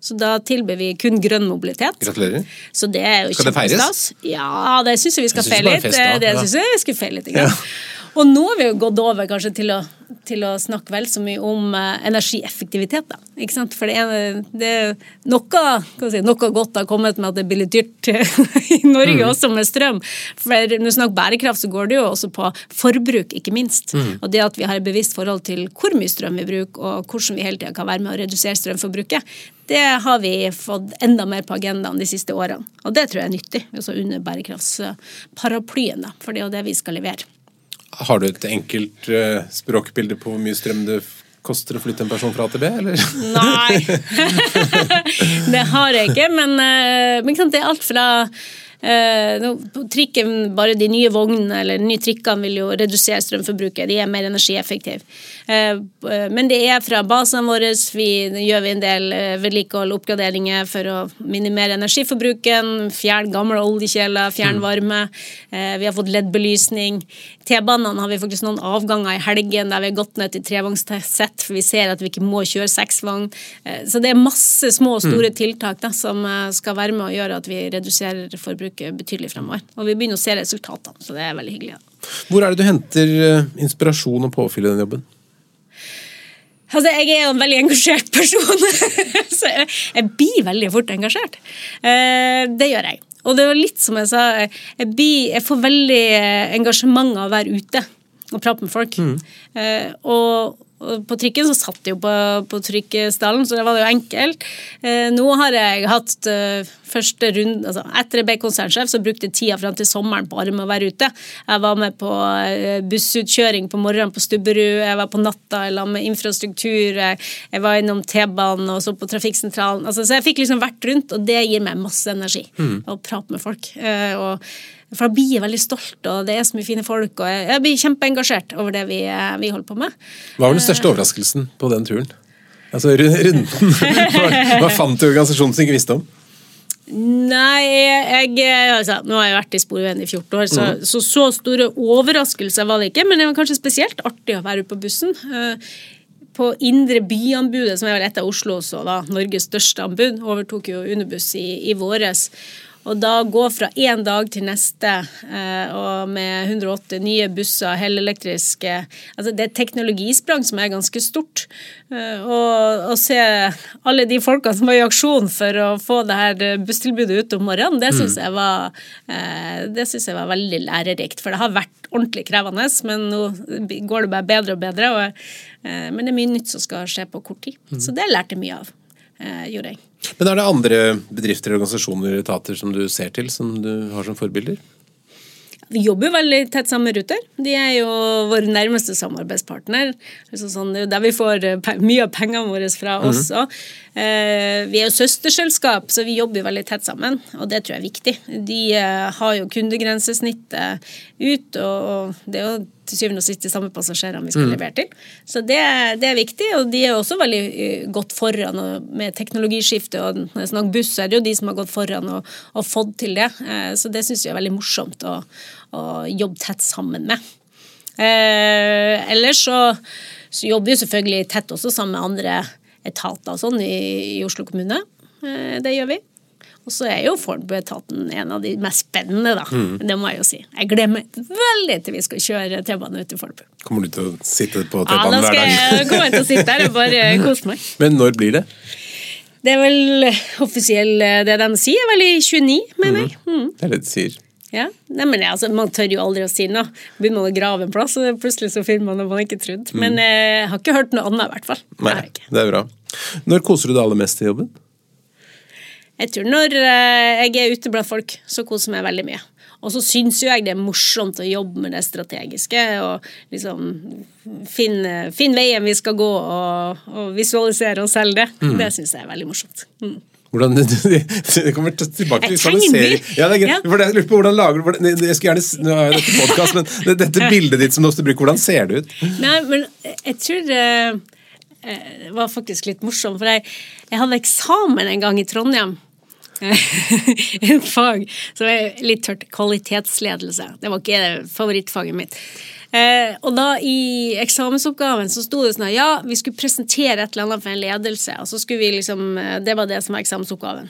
Så da tilbyr vi kun grønn mobilitet. Gratulerer. Så det er jo Skal det feires? Ja, det syns jeg vi skal feire litt. Det Ja. syns jeg vi skal feire litt. grann. Og nå har vi jo gått over kanskje til å, til å snakke vel så mye om eh, energieffektivitet, da. Ikke sant? For det er, det er noe, si, noe godt har kommet med at det blir litt dyrt [laughs] i Norge Mm. også med strøm. For når du snakker bærekraft, så går det jo også på forbruk, ikke minst. Mm. Og det at vi har et bevisst forhold til hvor mye strøm vi bruker, og hvordan vi hele tida kan være med å redusere strømforbruket, det har vi fått enda mer på agendaen de siste årene. Og det tror jeg er nyttig, altså under bærekraftsparaplyen, da. For det er jo det vi skal levere. Har du et enkelt uh, språkbilde på hvor mye strøm det koster å flytte en person fra AtB, eller? Nei, [laughs] [laughs] det har jeg ikke. Men, uh, men det er alt fra trikken, Bare de nye vognene eller de nye trikkene vil jo redusere strømforbruket. De er mer energieffektive. Eh, men det er fra basene våre. Vi gjør vi en del eh, vedlikehold oppgraderinger for å minimere energiforbruken. Fjerne gamle oljekjeler, fjerne varme. Eh, vi har fått LED-belysning. T-banene har vi faktisk noen avganger i helgen der vi har gått ned til trevognssett, for vi ser at vi ikke må kjøre seksvogn. Eh, Så det er masse små og store tiltak da, som eh, skal være med å gjøre at vi reduserer forbruket betydelig fremover. Og vi begynner å se resultatene, så det er veldig hyggelig. Ja. Hvor er det du henter eh, inspirasjon og påfyll i den jobben? Altså, jeg er jo en veldig engasjert person, [laughs] så jeg, blir veldig fort engasjert. Eh, det gjør jeg. Og det var litt som jeg sa, jeg, blir, jeg får veldig eh, engasjement av å være ute og prate med folk. Eh, og, og på trikken så satt jeg jo på, på trykkestallen, så det var jo enkelt. Eh, nå har jeg hatt eh, første runde altså Etter jeg ble konsernsjef, så brukte jeg tida fram til sommeren bare med å være ute. Jeg var med på eh, bussutkjøring på morgenen på Stubberud, jeg var på natta i lag med infrastruktur, jeg, jeg var innom T-banen og så på trafikksentralen. Altså, så jeg fikk liksom vært rundt, og det gir meg masse energi. Å prate med folk. Eh, og for da blir jeg veldig stolt, og det er så mye fine folk. Og jeg, blir kjempeengasjert over det vi, eh, vi holder på med. Hva var den største overraskelsen på den turen? Altså ru- runden. [laughs] Hva, fant du i organisasjonen som ikke visste om? Nei, jeg altså, Nå har jeg vært i Sporveien i 14 år, så, så så store overraskelser var det ikke. Men det var kanskje spesielt artig å være ute på bussen. Eh, På Indre Byanbudet, som er vel et av Oslos og da Norges største anbud, overtok jo Unibuss i, i våres. Og da gå fra én dag til neste eh, og med 108 nye busser, helelektriske altså Det er et teknologisprang som er ganske stort. Eh, og å se alle de folka som var i aksjon for å få det her busstilbudet ut om morgenen, det syns jeg, var, eh, det synes jeg var veldig lærerikt. For det har vært ordentlig krevende, men nå går det bare bedre og bedre. Og, eh, men det er mye nytt som skal skje på kort tid. Så det lærte jeg mye av. eh, gjorde jeg. Men er det andre bedrifter, organisasjoner og etater som du ser til, som du har som forbilder? Vi jobber jo veldig tett sammen med Ruter. De er jo vår nærmeste samarbeidspartner. Altså sånn, er der vi får eh, mye av pengene våre fra også. Eh, vi er jo søsterselskap, så vi jobber veldig tett sammen, og det tror jeg er viktig. De eh, har jo kundegrensesnittet ut, og det er jo til syvende og sist de samme passasjerene vi skal levere til. Så det, det er viktig, og de er også veldig godt foran med teknologiskifte. og Når jeg snakker buss, er det jo de som har gått foran og, og fått til det. Eh, Så det syns jeg er veldig morsomt å, å jobbe tett sammen med. Eh, ellers så, så jobber vi selvfølgelig tett også sammen med andre etater og sånn i, i Oslo kommune. Eh, det gjør vi. Og så er jo Fornebu-etaten en av de mest spennende, da. Det må jeg jo si. Jeg glemmer veldig til vi skal kjøre T-bane ut til Fornebu. Kommer du til å sitte på T-banen hver dag? Ja, da skal jeg komme til å sitte der og bare [laughs] kose meg. Men når blir det? Det er vel offisiell Det de sier, er vel i 29, mener jeg. Mm. Det er det de sier. Ja. Nei, men altså, Man tør jo aldri å si noe. Begynner man å grave en plass, og plutselig så finner man noe man ikke trodde. Men eh, jeg har ikke hørt noe annet, i hvert fall. Nei, det er bra. Når koser du deg aller mest i jobben? Jeg tror når eh, jeg er ute blant folk, så koser jeg meg veldig mye. Og så syns jo jeg det er morsomt å jobbe med det strategiske og liksom finne, finne veien vi skal gå og, og visualisere oss selv det. Det syns jeg er veldig morsomt. Mm. Hvordan, [laughs] det kommer til- tilbake til visualisering. Ja, det er greit. Ja. For det, jeg lurer på hvordan lager du Jeg skulle gjerne, Nå har jeg dette podcast, men dette bildet ditt som du ofte bruker, hvordan ser det ut? Nei, men jeg tror eh, eh, det var faktisk litt morsomt, for jeg, jeg hadde eksamen en gang i Trondheim. [laughs] en fag som er litt tørt. Kvalitetsledelse. Det var ikke favorittfaget mitt. Eh, og da i eksamensoppgaven så sto det sånn at ja, vi skulle presentere et eller annet for en ledelse, og så skulle vi liksom, eh, det var det som var eksamensoppgaven.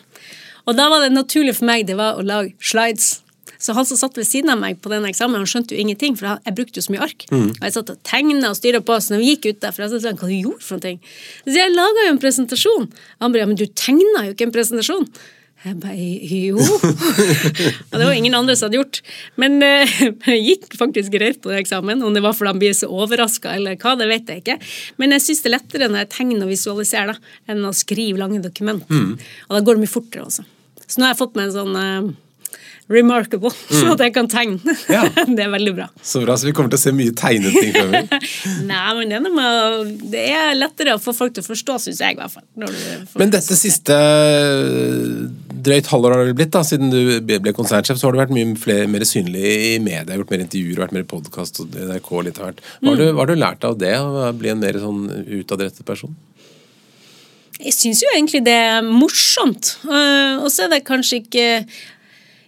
Og da var det naturlig for meg det var å lage slides. Så han som satt ved siden av meg på den eksamen, han skjønte jo ingenting, for jeg brukte jo så mye ark. Mm. Og jeg satt og tegna og styra på, så når vi gikk ut derfra, så sa han hva du gjorde for noe. Så jeg laga jo en presentasjon. Han bare ja, men du tegna jo ikke en presentasjon. Jeg bare jo. og det var ingen andre som hadde gjort. Men uh, det gikk faktisk greit på eksamen. Om det var fordi han blir så overraska eller hva, det vet jeg ikke. Men jeg syns det er lettere når jeg tegner og visualiserer da, enn å skrive lange dokument. Og da går det mye fortere også. Så nå har jeg fått meg en sånn uh, remarkable, [laughs] så at jeg kan tegne. Ja. [laughs] det er veldig bra. Så bra, så vi kommer til å se mye tegnet ting fremover. [laughs] Nei, men det er, med, det er lettere å få folk til å forstå, syns jeg i hvert fall. du Men dette siste drøyt halvår har det blitt, da, siden du ble konsernsjef, så har du vært mye flere, mer synlig i media, gjort mer intervjuer, vært mer podkast og NRK litt av hvert. Hva har, du, har du lært av det, å bli en mer sånn utadrettet person? Jeg syns jo egentlig det er morsomt. Eh, og så er det kanskje ikke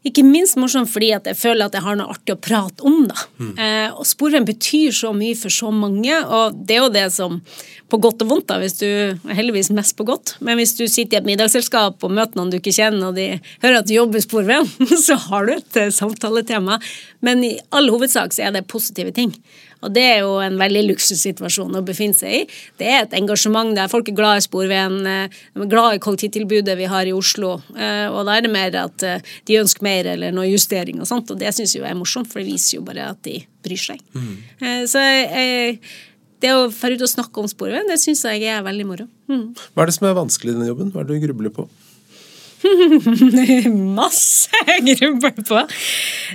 ikke minst morsomt fordi jeg føler at jeg har noe artig å prate om. da. Eh, og Sporveien betyr så mye for så mange, og det er jo det som på godt og vondt, da, hvis du heldigvis mest på godt, men hvis du sitter i et middagsselskap og møter noen du ikke kjenner, og de hører at du jobber Sporveien, [laughs] så har du et eh, samtaletema. Men i all hovedsak så er det positive ting. Og det er jo en veldig luksussituasjon å befinne seg i. Det er et engasjement der folk er glad i Sporveien, eh, de er glad i kollektivtilbudet vi har i Oslo. eh, Og da er det mer at eh, de ønsker mer eller noe justering og sånt, og det syns jeg er morsomt, for det viser jo bare at de bryr seg. Mm. Så jeg, det å dra ut og snakke om Sporveien, det syns jeg er veldig moro. Mm. Hva er det som er vanskelig i denne jobben? Hva er det du grubler på? [laughs] Masse grubler på.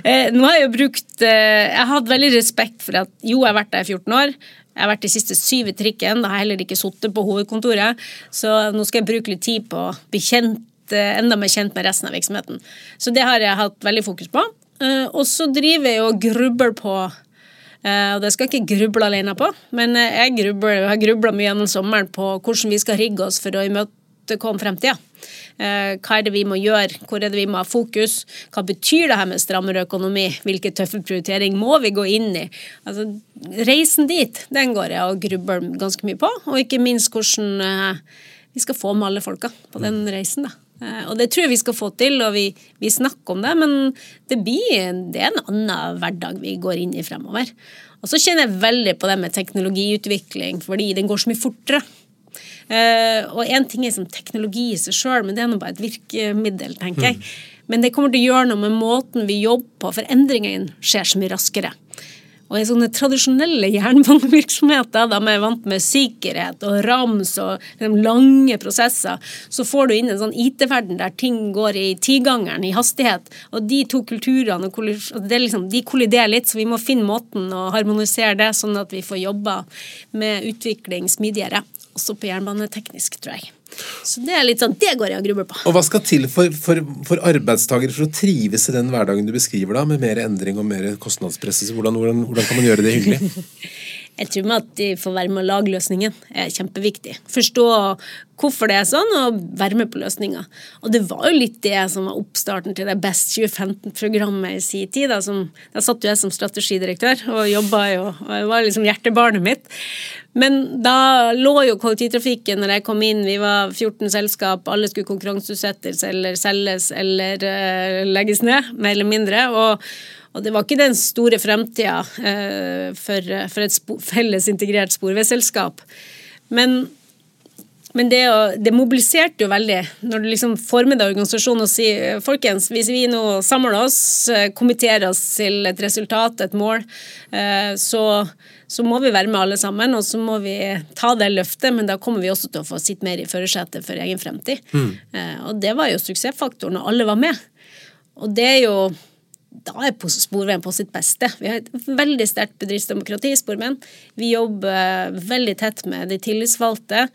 Eh, nå har jeg jo brukt eh, Jeg hatt veldig respekt for at jo, jeg har vært der i 14 år. Jeg har vært de siste syv i trikken. Da har jeg heller ikke sittet på hovedkontoret. Så nå skal jeg bruke litt tid på å bli kjent, eh, enda mer kjent med resten av virksomheten. Så det har jeg hatt veldig fokus på. Eh, og så driver jeg og grubler på og det skal jeg ikke gruble alene på, men eh, jeg grubler, har grubla mye gjennom sommeren på hvordan vi skal rigge oss for å imøtekomme fremtida. Eh, Hva er det vi må gjøre, hvor er det vi må ha fokus? Hva betyr det her med strammere økonomi? Hvilke tøffe prioriteringer må vi gå inn i? Altså, Reisen dit, den går jeg og grubler ganske mye på, og ikke minst hvordan eh, vi skal få med alle folka på den reisen. da. Eh, Og det tror jeg vi skal få til, og vi, vi snakker om det, men det, blir, det er en annen hverdag vi går inn i fremover. Og så kjenner jeg veldig på det med teknologiutvikling, fordi den går så mye fortere. Eh, og én ting er som teknologi i seg sjøl, men det er nå bare et virkemiddel, tenker jeg. Men det kommer til å gjøre noe med måten vi jobber på, for endringene skjer så mye raskere. Og i sånne tradisjonelle jernbanevirksomheter, vi er vant med sikkerhet og rams og liksom lange prosesser, så får du inn en sånn IT-verden der ting går i tigangeren i hastighet. Og de to kulturene liksom, de kolliderer litt, så vi må finne måten å harmonisere det, sånn at vi får jobba med utvikling smidigere. Også på jernbaneteknisk, tror jeg. Så det er litt sånn, det går jeg og grubler på. Og hva skal til for, for, for arbeidstakere for å trives i den hverdagen du beskriver, da, med mer endring og mer kostnadspress? Hvordan, hvordan, hvordan kan man gjøre det hyggelig? [laughs] Jeg tror med at de får være med å lage løsningen, er kjempeviktig. Forstå hvorfor det er sånn, og være med på løsninga. Og det var jo litt det som var oppstarten til det Best 2015-programmet i sin tid. Da, som, da satt jo jeg som strategidirektør og jobba jo, og det var liksom hjertebarnet mitt. Men da lå jo kollektivtrafikken når jeg kom inn, vi var 14 selskap, alle skulle konkurranseutsettes eller selges eller uh, legges ned, mer eller mindre. og og det var ikke den store fremtida eh, for, for et felles integrert sporveiselskap. Men, men det, det mobiliserte jo veldig når du liksom former deg organisasjonen og sier folkens, hvis vi nå samler oss, eh, kommenterer oss til et resultat, et mål, eh, så, så må vi være med alle sammen, og så må vi ta det løftet, men da kommer vi også til å få sitte mer i førersetet for egen fremtid. Eh, og det var jo suksessfaktoren, og alle var med. Og det er jo da er Sporveien på sitt beste. Vi har et veldig sterkt bedriftsdemokrati i Sporveien. Vi jobber veldig tett med de tillitsvalgte,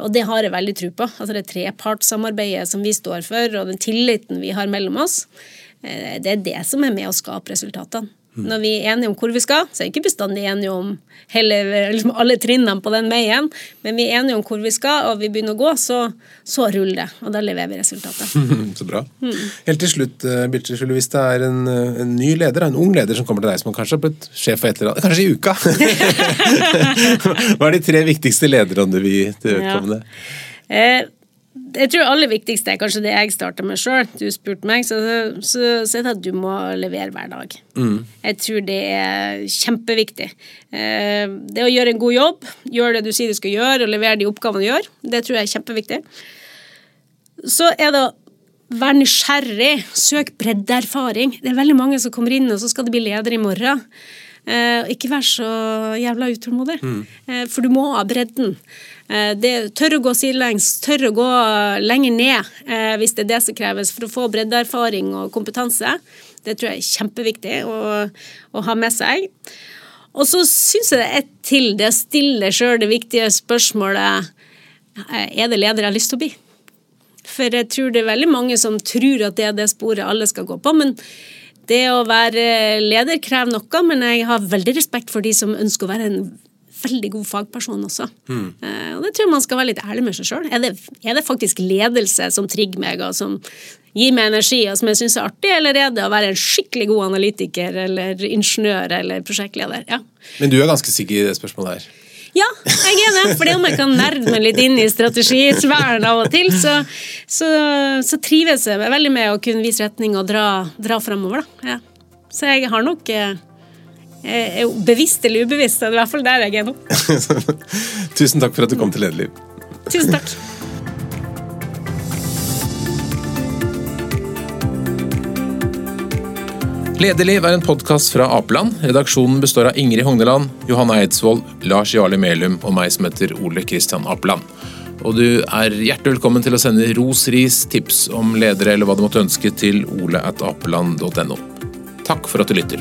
og det har jeg veldig tro på. Altså det trepartssamarbeidet som vi står for, og den tilliten vi har mellom oss, eh, det er det som er med å skape resultatene. Når vi er enige om hvor vi skal, så er vi ikke bestandig enige om hele, liksom alle trinnene på den veien, men vi er enige om hvor vi skal, og vi begynner å gå, så, så ruller det. Og da leverer vi resultatet. [laughs] Så bra. Helt til slutt, eh, Birte Skjule, hvis det er en, eh, en ny leder, en ung leder som kommer til deg som kanskje har blitt sjef for et eller annet, kanskje i uka [laughs] [laughs] Hva er de tre viktigste lederne du vil til vedkommende? Eh, jeg tror aller viktigste er kanskje det jeg starta med sjøl. Du spurte meg, så, så, så er at du må levere hver dag. Jeg tror det er kjempeviktig. Eh, det å gjøre en god jobb, gjøre det du sier du skal gjøre, og levere de oppgavene du gjør, det tror jeg er kjempeviktig. Så er det å være nysgjerrig, søk breddeerfaring. Det er veldig mange som kommer inn, og så skal de bli leder i morgen. Eh, ikke vær så jævla utålmodig, eh, for du må ha bredden. Eh, det, tør å gå sidelengs, tør å gå lenger ned eh, hvis det er det som kreves for å få breddeerfaring og kompetanse. Det tror jeg er kjempeviktig å, å ha med seg. Og så syns jeg det er ett til. Det å stille sjøl det viktige spørsmålet eh, Er det leder jeg har lyst til å bli? For jeg tror det er veldig mange som tror at det er det sporet alle skal gå på. Men det å være leder krever noe, men jeg har veldig respekt for de som ønsker å være en veldig god fagperson også. Mm. og det tror jeg man skal være litt ærlig med seg sjøl. Er, det- er det faktisk ledelse som trigger meg, og som gir meg energi, og som jeg syns er artig, eller er det å være en skikkelig god analytiker eller ingeniør eller prosjektleder? Ja. Men du er ganske sikker i det spørsmålet her. Ja, jeg er det. Fordi om jeg kan nerde meg litt inn i strategisfæren av og til, så, så, så trives jeg veldig med å kunne vise retning og dra, dra framover. Da. Ja. Så jeg har nok eh, Bevisst eller ubevisst, det er i hvert fall der jeg er nå. [laughs] Tusen takk for at du kom til Lederliv. Tusen takk. Lederliv er en podkast fra Apeland. Redaksjonen består av Ingrid Hogneland, Johanna Eidsvoll, Lars Jarle Melum og meg som heter Ole Kristian Apeland. Og du er hjertelig velkommen til å sende ros, ris, tips om ledere eller hva du måtte ønske til ole.apeland.no. Takk for at du lytter.